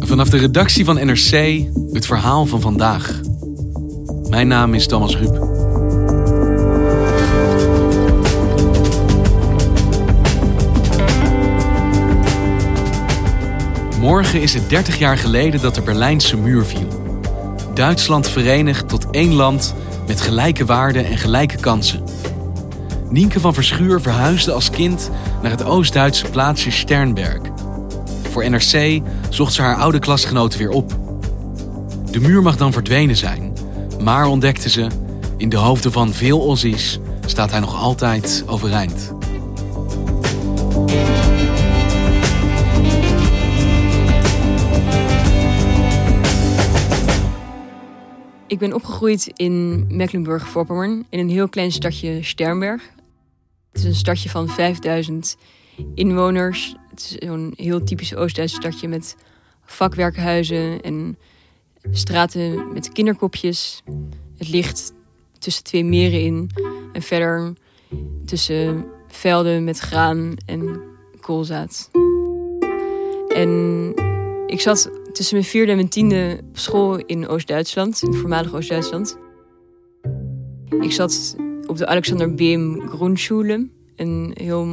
Vanaf de redactie van NRC het verhaal van vandaag. Mijn naam is Thomas Ruip. Morgen is het 30 jaar geleden dat de Berlijnse muur viel. Duitsland verenigd tot één land met gelijke waarden en gelijke kansen. Nienke van Verschuur verhuisde als kind naar het Oost-Duitse plaatsje Sternberg. Voor NRC zocht ze haar oude klasgenoten weer op. De muur mag dan verdwenen zijn, maar ontdekte ze, in de hoofden van veel Aussies staat hij nog altijd overeind. Ik ben opgegroeid in Mecklenburg-Vorpommern in een heel klein stadje Sternberg. Het is een stadje van 5000 inwoners. Is zo'n heel typisch Oost-Duits stadje met vakwerkhuizen en straten met kinderkopjes. Het ligt tussen twee meren in en verder tussen velden met graan en koolzaad. En ik zat tussen mijn vierde en mijn tiende op school in Oost-Duitsland, in voormalig Oost-Duitsland. Ik zat op de Alexander Beem Grundschule, een heel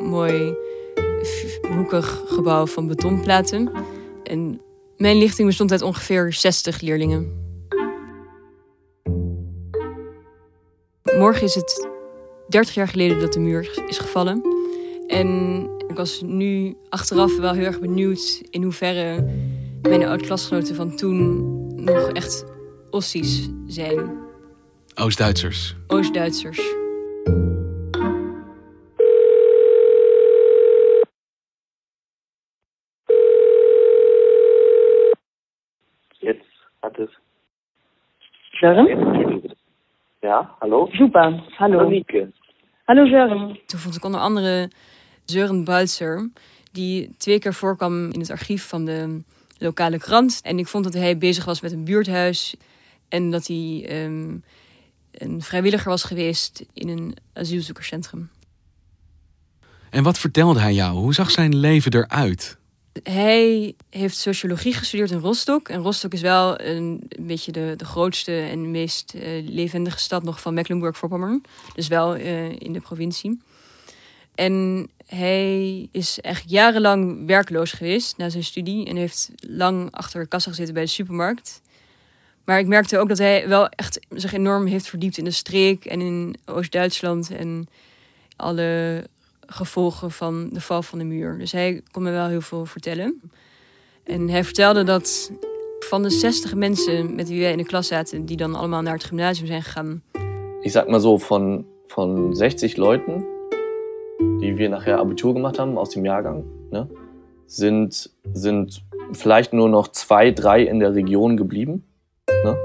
mooi hoekig gebouw van betonplaten. En mijn lichting bestond uit ongeveer 60 leerlingen. Morgen is het 30 jaar geleden dat de muur is gevallen. En ik was nu achteraf wel heel erg benieuwd in hoeverre mijn oud-klasgenoten van toen nog echt Ossies zijn. Oost-Duitsers. Oost-Duitsers. Sören? Ja, hallo? Super, hallo. Monique. Hallo Sören. Toen vond ik onder andere Søren Balzer, die twee keer voorkwam in het archief van de lokale krant. En ik vond dat hij bezig was met een buurthuis en dat hij ehm, een vrijwilliger was geweest in een asielzoekerscentrum. En wat vertelde hij jou? Hoe zag zijn leven eruit? Hij heeft sociologie gestudeerd in Rostock. En Rostock is wel een, beetje de, de grootste en meest eh, levendige stad nog van Mecklenburg-Vorpommern. Dus wel eh, in de provincie. En hij is echt jarenlang werkloos geweest na zijn studie. En heeft lang achter de kassa gezeten bij de supermarkt. Maar ik merkte ook dat hij wel echt zich enorm heeft verdiept in de streek en in Oost-Duitsland. En alle gevolgen van de val van de muur. Dus hij kon me wel heel veel vertellen. En hij vertelde dat van de 60 mensen met wie wij in de klas zaten, die dan allemaal naar het gymnasium zijn gegaan, Ich sag mal so, von, von 60 Leuten, die wir nachher Abitur gemacht haben aus dem Jahrgang, ne, sind, sind vielleicht nur noch zwei, drei in der Region geblieben. Ne?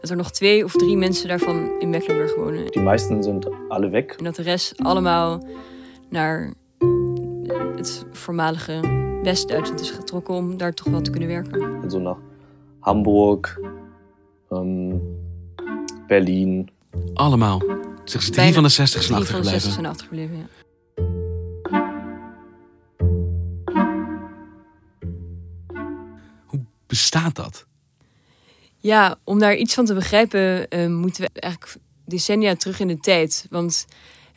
dat er nog twee of drie mensen daarvan in Mecklenburg wonen. Die meisten sind alle weg. En dat de rest allemaal naar het voormalige West-Duitsland is getrokken om daar toch wel te kunnen werken. Also nach Hamburg, ähm, Berlin. Allemaal. Slechts drie Bijna van de 60 zijn Drie van de 60 achtergebleven. zijn achtergebleven, ja. Bestaat dat? Ja, om daar iets van te begrijpen eh, moeten we eigenlijk decennia terug in de tijd. Want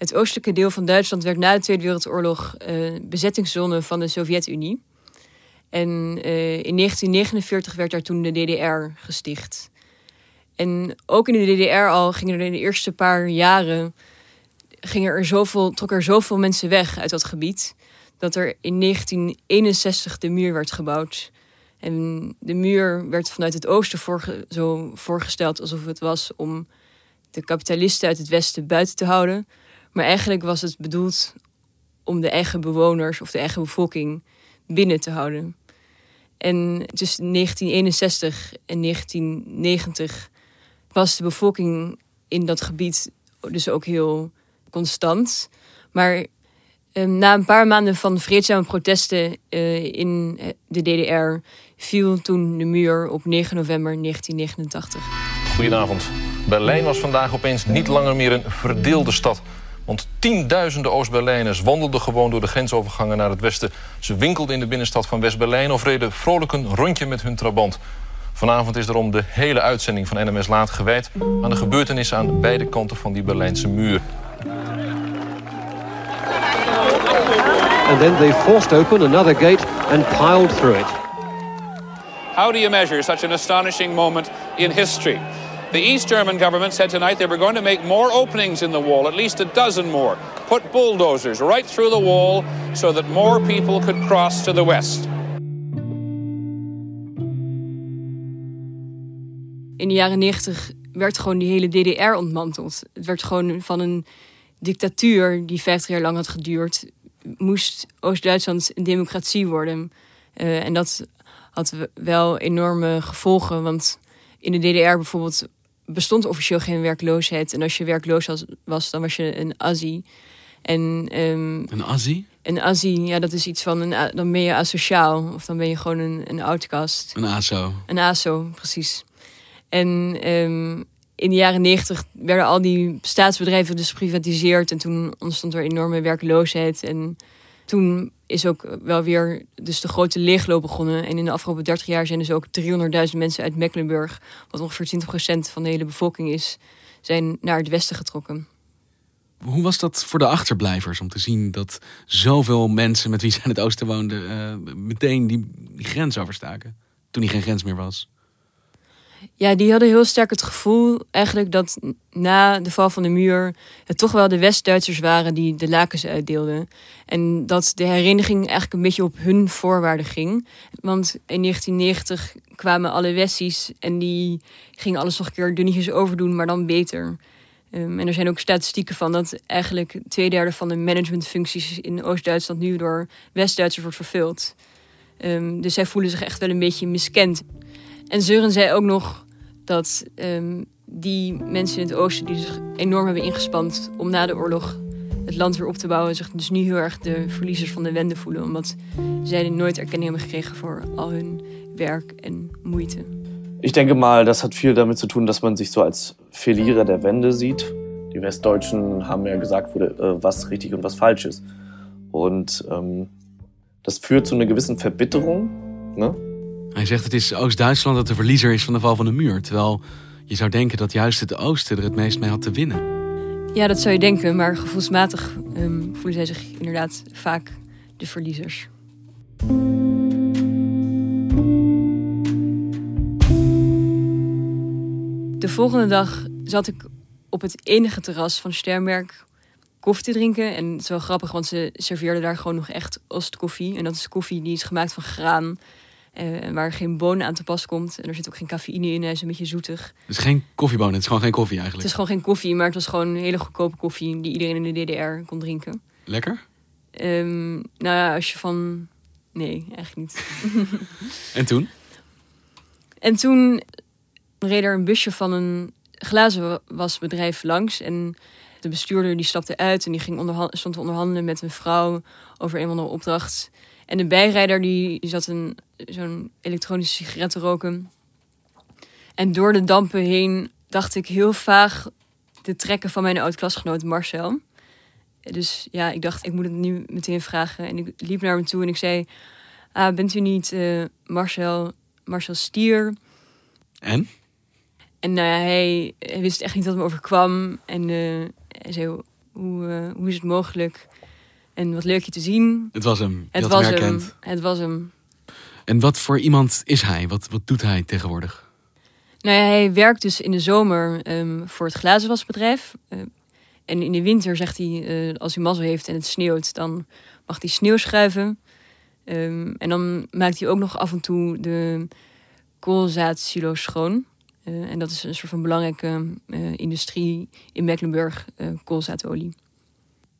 het oostelijke deel van Duitsland werd na de Tweede Wereldoorlog eh, bezettingszone van de Sovjet-Unie. En eh, in 1949 werd daar toen de DDR gesticht. En ook in de DDR al gingen er in de eerste paar jaren gingen er zoveel, trokken er zoveel mensen weg uit dat gebied. Dat er in 1961 de muur werd gebouwd. En de muur werd vanuit het oosten zo voorgesteld alsof het was om de kapitalisten uit het westen buiten te houden. Maar eigenlijk was het bedoeld om de eigen bewoners of de eigen bevolking binnen te houden. En tussen 1961 en 1990 was de bevolking in dat gebied dus ook heel constant. Maar eh, na een paar maanden van vreedzame protesten eh, in eh, de DDR viel toen de muur op 9 november 1989. Goedenavond. Berlijn was vandaag opeens niet langer meer een verdeelde stad. Want tienduizenden Oost-Berlijners wandelden gewoon door de grensovergangen naar het westen. Ze winkelden in de binnenstad van West-Berlijn of reden vrolijk een rondje met hun trabant. Vanavond is daarom de hele uitzending van NMS Laat gewijd aan de gebeurtenissen aan beide kanten van die Berlijnse muur. and then they forced open another gate and piled through it. How do you measure such an astonishing moment in history? The East German government said tonight they were going to make more openings in the wall, at least a dozen more. Put bulldozers right through the wall so that more people could cross to the west. in de jaren 90 werd gewoon die hele DDR ontmanteld. Het werd gewoon van een dictatuur die 50 jaar lang had geduurd, moest Oost-Duitsland een democratie worden. Eh, en dat had wel enorme gevolgen, want in de DDR bijvoorbeeld bestond officieel geen werkloosheid. En als je werkloos was, was dan was je een Azzi. En ehm, Een Azzi? een Azzi, ja, dat is iets van, een, dan ben je asociaal. Of dan ben je gewoon een, een outcast. Een ASO. Een ASO, precies. En ehm, in de jaren negentig werden al die staatsbedrijven dus geprivatiseerd. En toen ontstond er enorme werkloosheid. En toen is ook wel weer dus de grote leegloop begonnen. En in de afgelopen 30 jaar zijn dus ook 300.000 mensen uit Mecklenburg, wat ongeveer 20% van de hele bevolking is, zijn naar het westen getrokken. Hoe was dat voor de achterblijvers om te zien dat zoveel mensen met wie ze in het oosten woonden eh, meteen die, die grens overstaken? Toen die geen grens meer was. Ja, die hadden heel sterk het gevoel eigenlijk dat na de val van de muur het toch wel de West-Duitsers waren die de lakens uitdeelden. En dat de hereniging eigenlijk een beetje op hun voorwaarden ging. Want in 1990 kwamen alle Westies en die gingen alles nog een keer dunnetjes overdoen, maar dan beter. Ehm, en er zijn ook statistieken van dat eigenlijk twee derde van de managementfuncties in Oost-Duitsland nu door West-Duitsers wordt vervuld. Ehm, dus zij voelen zich echt wel een beetje miskend. En Zeuren zei ook nog dat ehm, die mensen in het oosten die zich enorm hebben ingespand om na de oorlog het land weer op te bouwen, zich dus nu heel erg de verliezers van de wende voelen. Omdat zij nooit erkenning hebben gekregen voor al hun werk en moeite. Ich denke mal, das hat viel damit zu tun, dass man sich so als Verlierer der Wende sieht. Die Westdeutschen haben ja gesagt, der, äh, was richtig und was falsch ist. Und ähm, das führt zu einer gewissen Verbitterung. Ne? Hij zegt het is Oost-Duitsland dat de verliezer is van de val van de muur. Terwijl je zou denken dat juist het oosten er het meest mee had te winnen. Ja, dat zou je denken, maar gevoelsmatig ehm, voelen zij zich inderdaad vaak de verliezers. De volgende dag zat ik op het enige terras van Sternberg koffie te drinken. En het is wel grappig, want ze serveerden daar gewoon nog echt ostkoffie. En dat is koffie die is gemaakt van graan. Eh, waar geen bonen aan te pas komt. En er zit ook geen cafeïne in, hij is een beetje zoetig. Het is geen koffiebonen, het is gewoon geen koffie Het eigenlijk. is gewoon geen koffie, maar het was gewoon een hele goedkope koffie die iedereen in de DDR kon drinken. Lekker? Ehm, nou ja, als je van. Nee, eigenlijk niet. En toen? En toen reed er een busje van een glazenwasbedrijf langs. En de bestuurder die stapte uit en die ging stond te onderhandelen met een vrouw over een of andere opdracht. En de bijrijder die, zat een, zo'n elektronische sigaret te roken. En door de dampen heen dacht ik heel vaag te trekken van mijn oud-klasgenoot Marcel. Dus ja, ik dacht, ik moet het nu meteen vragen. En ik liep naar hem toe en ik zei... Ah, bent u niet eh, Marcel, Marcel Stier? En? En nou ja, hij, hij wist echt niet wat me overkwam. En eh, hij zei, hoe, eh, hoe is het mogelijk? En wat leuk je te zien. Het was hem. Je Het had was hem hem. herkend. Het was hem. En wat voor iemand is hij? Wat, wat doet hij tegenwoordig? Nou ja, hij werkt dus in de zomer ehm, voor het glazenwasbedrijf. Uh, en in de winter zegt hij, eh, als hij mazzel heeft en het sneeuwt, dan mag hij sneeuw schuiven. Um, en dan maakt hij ook nog af en toe de koolzaadsilo's schoon. Uh, en dat is een soort van belangrijke uh, industrie in Mecklenburg, koolzaadolie.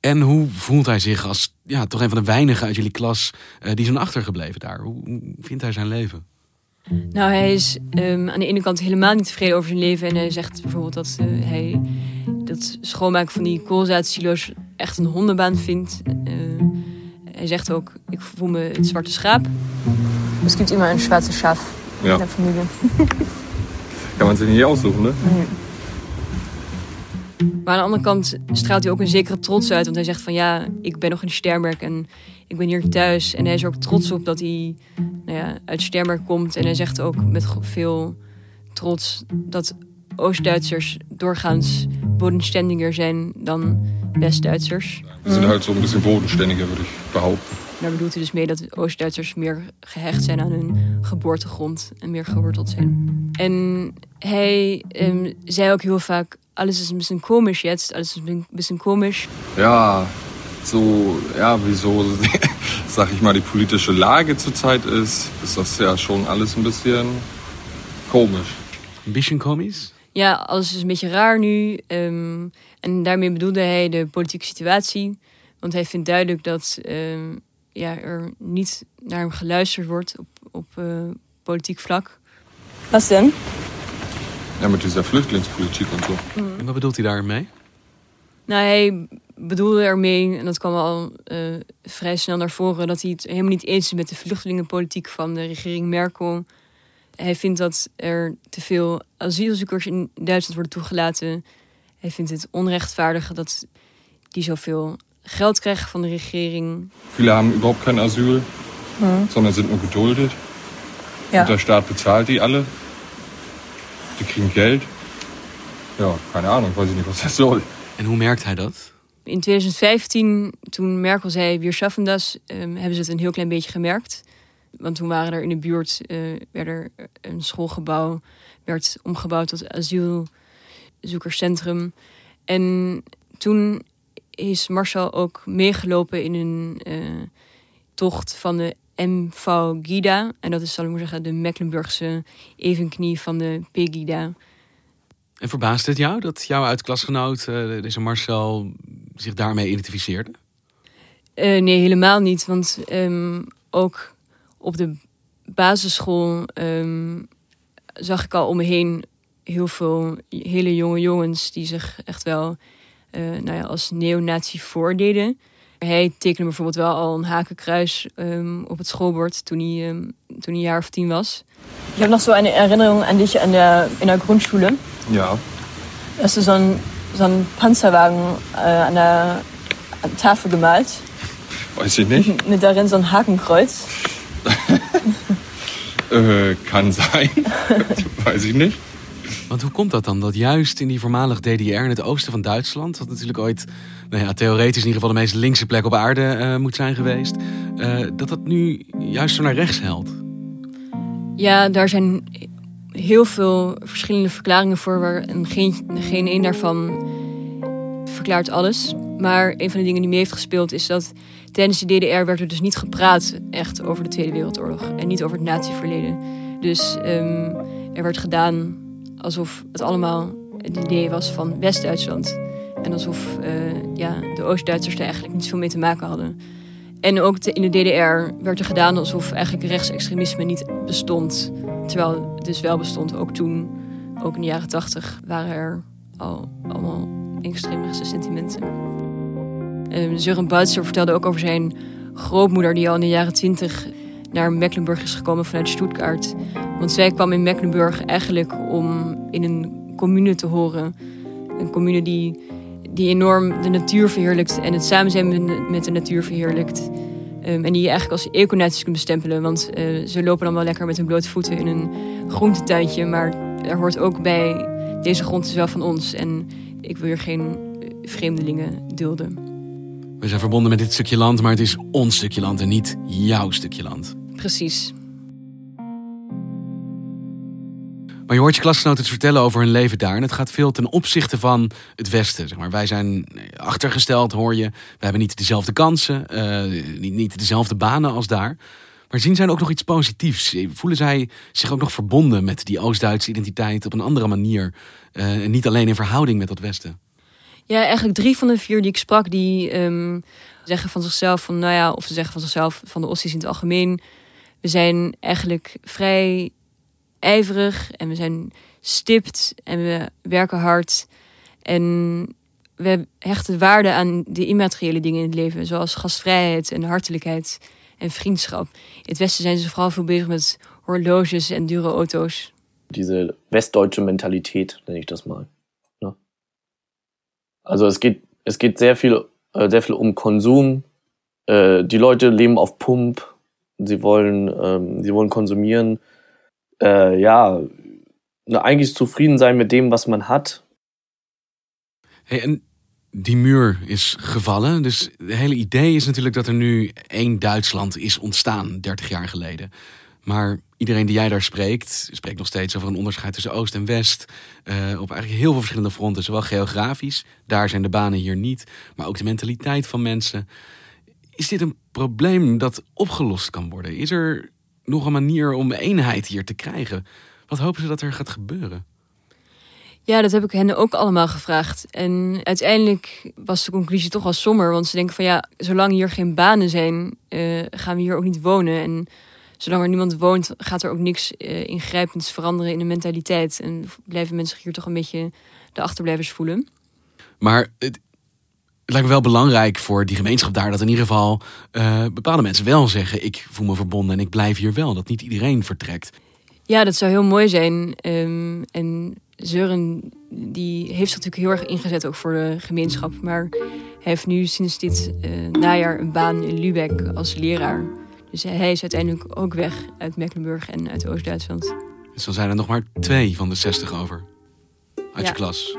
En hoe voelt hij zich als ja, toch een van de weinigen uit jullie klas die zijn achtergebleven daar? Hoe, hoe, vindt hij zijn leven? Nou, hij is um, aan de ene kant helemaal niet tevreden over zijn leven. En hij zegt bijvoorbeeld dat hij dat schoonmaken van die koolzaadsilo's echt een hondenbaan vindt. hij zegt ook, ik voel me het zwarte schaap. Es gibt immer ein schwarzes Schaf ja. in der Familie. Kan man zich niet aussuchen, ne? Nee. Maar aan de andere kant straalt hij ook een zekere trots uit. Want hij zegt van ja, ik ben nog in Sternberg en ik ben hier thuis. En hij is er ook trots op dat hij nou ja, uit Sternberg komt. En hij zegt ook met veel trots dat Oost-Duitsers doorgaans bodenständiger zijn dan West-Duitsers. Ze zijn halt zo een beetje bodenständiger, würde ik behaupten. Daar bedoelt hij dus mee dat Oost-Duitsers meer gehecht zijn aan hun geboortegrond en meer geworteld zijn. En hij um, zei ook heel vaak: alles is een beetje komisch jetzt, alles is een beetje komisch. Ja, so, ja, wieso, sag ich mal, die politische Lage zurzeit ist, ist das ja schon alles ein bisschen komisch. Ein bisschen komisch? Ja, alles is een beetje raar nu. Um, en daarmee bedoelde hij de politieke situatie. Want hij vindt duidelijk dat um, ja, er niet naar hem geluisterd wordt op, op uh, politiek vlak. Wat dan? Ja, met deze vluchtelingspolitiek en zo. Mm. En wat bedoelt hij daarmee? Nou, hij bedoelde ermee, en dat kwam al uh, vrij snel naar voren, dat hij het helemaal niet eens is met de vluchtelingenpolitiek van de regering Merkel. Hij vindt dat er te veel asielzoekers in Duitsland worden toegelaten. Hij vindt het onrechtvaardig dat die zoveel geld krijgen van de regering. Viele haben überhaupt kein Asyl, hm. sondern sind nur geduldet. Ja. Und der Staat bezahlt die alle. Die kriegen Geld. Ja, keine Ahnung, weiß ich nicht, was das soll. En hoe merkt hij dat? In 2015, toen Merkel zei, wir schaffen das, um, hebben ze het een heel klein beetje gemerkt. Want toen waren er in de buurt, uh, werd er een schoolgebouw, werd omgebouwd tot asielzoekerscentrum. En toen is Marcel ook meegelopen in een uh, tocht van de Gida. En dat is, zal ik maar zeggen, de Mecklenburgse evenknie van de Pegida. En verbaast het jou dat jouw uitklasgenoot, uh, deze Marcel, zich daarmee identificeerde? Uh, nee, helemaal niet. Want um, ook op de basisschool um, zag ik al om me heen heel veel hele jonge jongens die zich echt wel uh, nou ja, als neonazi voordeden. Hij tekende bijvoorbeeld wel al een hakenkruis um, op het schoolbord toen hij, um, toen hij een jaar of tien was. Ik heb nog zo een herinnering aan dich aan de, in de Grundschule. Ja. Hast du so einen, so einen Panzerwagen äh, an der an der Tafel gemalt? Weiß ich nicht. Mit darin so ein Hakenkreuz. äh, kann sein. Weiß ich nicht. Want hoe komt dat dan? Dat juist in die voormalig DDR in het oosten van Duitsland, wat natuurlijk ooit, nou ja, theoretisch in ieder geval de meest linkse plek op aarde uh, moet zijn geweest, uh, dat dat nu juist zo naar rechts helpt? Ja, daar zijn heel veel verschillende verklaringen voor, waar en geen, geen een daarvan verklaart alles. Maar een van de dingen die mee heeft gespeeld is dat tijdens de DDR werd er dus niet gepraat echt over de Tweede Wereldoorlog en niet over het natieverleden. Dus um, er werd gedaan alsof het allemaal het idee was van West-Duitsland. En alsof uh, ja, de Oost-Duitsers er eigenlijk niet veel mee te maken hadden. En ook in de DDR werd er gedaan alsof eigenlijk rechtsextremisme niet bestond. Terwijl het dus wel bestond. Ook toen, ook in de jaren tachtig, waren er al allemaal extremistische sentimenten. Uh, Sören Boutzer vertelde ook over zijn grootmoeder... die al in de jaren twintig naar Mecklenburg is gekomen vanuit Stuttgart. Want zij kwam in Mecklenburg eigenlijk om in een commune te horen. Een commune die, die enorm de natuur verheerlijkt en het samen zijn met de natuur verheerlijkt. Um, en die je eigenlijk als econaties kunt bestempelen. Want uh, ze lopen dan wel lekker met hun blote voeten in een groentetuintje. Maar er hoort ook bij, deze grond is wel van ons. En ik wil hier geen vreemdelingen dulden. We zijn verbonden met dit stukje land, maar het is ons stukje land en niet jouw stukje land. Precies. Maar je hoort je klasgenoten het vertellen over hun leven daar. En het gaat veel ten opzichte van het Westen. Zeg maar. Wij zijn achtergesteld, hoor je. We hebben niet dezelfde kansen, uh, niet, niet dezelfde banen als daar. Maar zien zij ook nog iets positiefs? Voelen zij zich ook nog verbonden met die Oost-Duitse identiteit op een andere manier? Uh, en niet alleen in verhouding met dat Westen? Ja, eigenlijk drie van de vier die ik sprak, die um, zeggen van zichzelf van, nou ja, of ze zeggen van zichzelf van de Ossies in het algemeen. We zijn eigenlijk vrij ijverig en we zijn stipt en we werken hard. En we hechten waarde aan de immateriële dingen in het leven, zoals gastvrijheid en hartelijkheid en vriendschap. In het Westen zijn ze vooral veel bezig met horloges en dure auto's. Diese westdeutsche Mentalität, nenne ich das mal. Ne? Also es geht, es geht sehr viel, äh, sehr viel um Konsum. Äh, die Leute leben auf Pump. Sie wollen, ähm, sie wollen konsumieren. Äh, ja, eigentlich zufrieden sein mit dem, was man hat. Hey, en die muur is gevallen. Dus het hele idee is natuurlijk dat er nu één Duitsland is ontstaan, 30 jaar geleden. Maar iedereen die jij daar spreekt, spreekt nog steeds over een onderscheid tussen Oost en West. Uh, op eigenlijk heel veel verschillende fronten, zowel geografisch, daar zijn de banen hier niet, maar ook de mentaliteit van mensen. Is dit een probleem dat opgelost kan worden? Is er nog een manier om eenheid hier te krijgen? Wat hopen ze dat er gaat gebeuren? Ja, dat heb ik hen ook allemaal gevraagd. En uiteindelijk was de conclusie toch wel somber. Want ze denken van ja, zolang hier geen banen zijn, uh, gaan we hier ook niet wonen. En zolang er niemand woont, gaat er ook niks uh, ingrijpends veranderen in de mentaliteit. En blijven mensen hier toch een beetje de achterblijvers voelen. Maar het, het lijkt me wel belangrijk voor die gemeenschap daar dat in ieder geval uh, bepaalde mensen wel zeggen: ik voel me verbonden en ik blijf hier wel. Dat niet iedereen vertrekt. Ja, dat zou heel mooi zijn. Um, en Zeuren die heeft zich natuurlijk heel erg ingezet ook voor de gemeenschap. Maar hij heeft nu sinds dit uh, najaar een baan in Lübeck als leraar. Dus hij is uiteindelijk ook weg uit Mecklenburg en uit Oost-Duitsland. Dus dan zijn er nog maar twee van de zestig over. Uit je klas.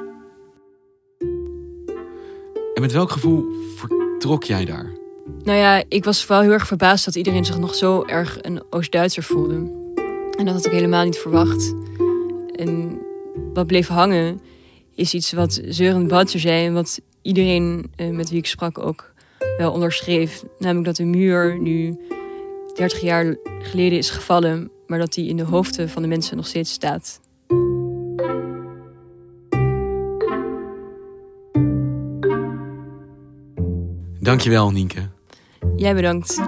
En met welk gevoel vertrok jij daar? Nou ja, ik was vooral heel erg verbaasd dat iedereen zich nog zo erg een Oost-Duitser voelde. En dat had ik helemaal niet verwacht. En wat bleef hangen is iets wat Zeuren Boutzer zei en wat iedereen eh, met wie ik sprak ook wel onderschreef. Namelijk dat de muur nu 30 jaar geleden is gevallen, maar dat die in de hoofden van de mensen nog steeds staat. Dankjewel, Nienke. Jij bedankt.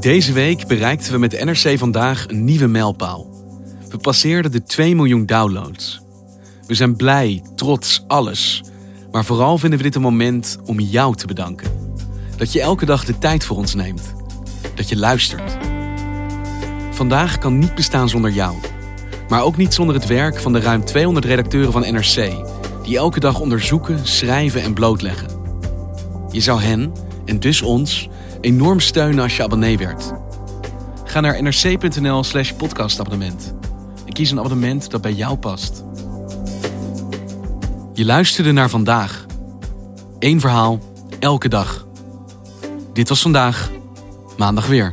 Deze week bereikten we met NRC Vandaag een nieuwe mijlpaal. We passeerden de 2 miljoen downloads. We zijn blij, trots, alles. Maar vooral vinden we dit een moment om jou te bedanken. Dat je elke dag de tijd voor ons neemt. Dat je luistert. Vandaag kan niet bestaan zonder jou. Maar ook niet zonder het werk van de ruim 200 redacteuren van NRC, die elke dag onderzoeken, schrijven en blootleggen. Je zou hen, en dus ons, enorm steunen als je abonnee werd. Ga naar nrc.nl slash podcastabonnement en kies een abonnement dat bij jou past. Je luisterde naar vandaag. Eén verhaal, elke dag. Dit was vandaag, maandag weer.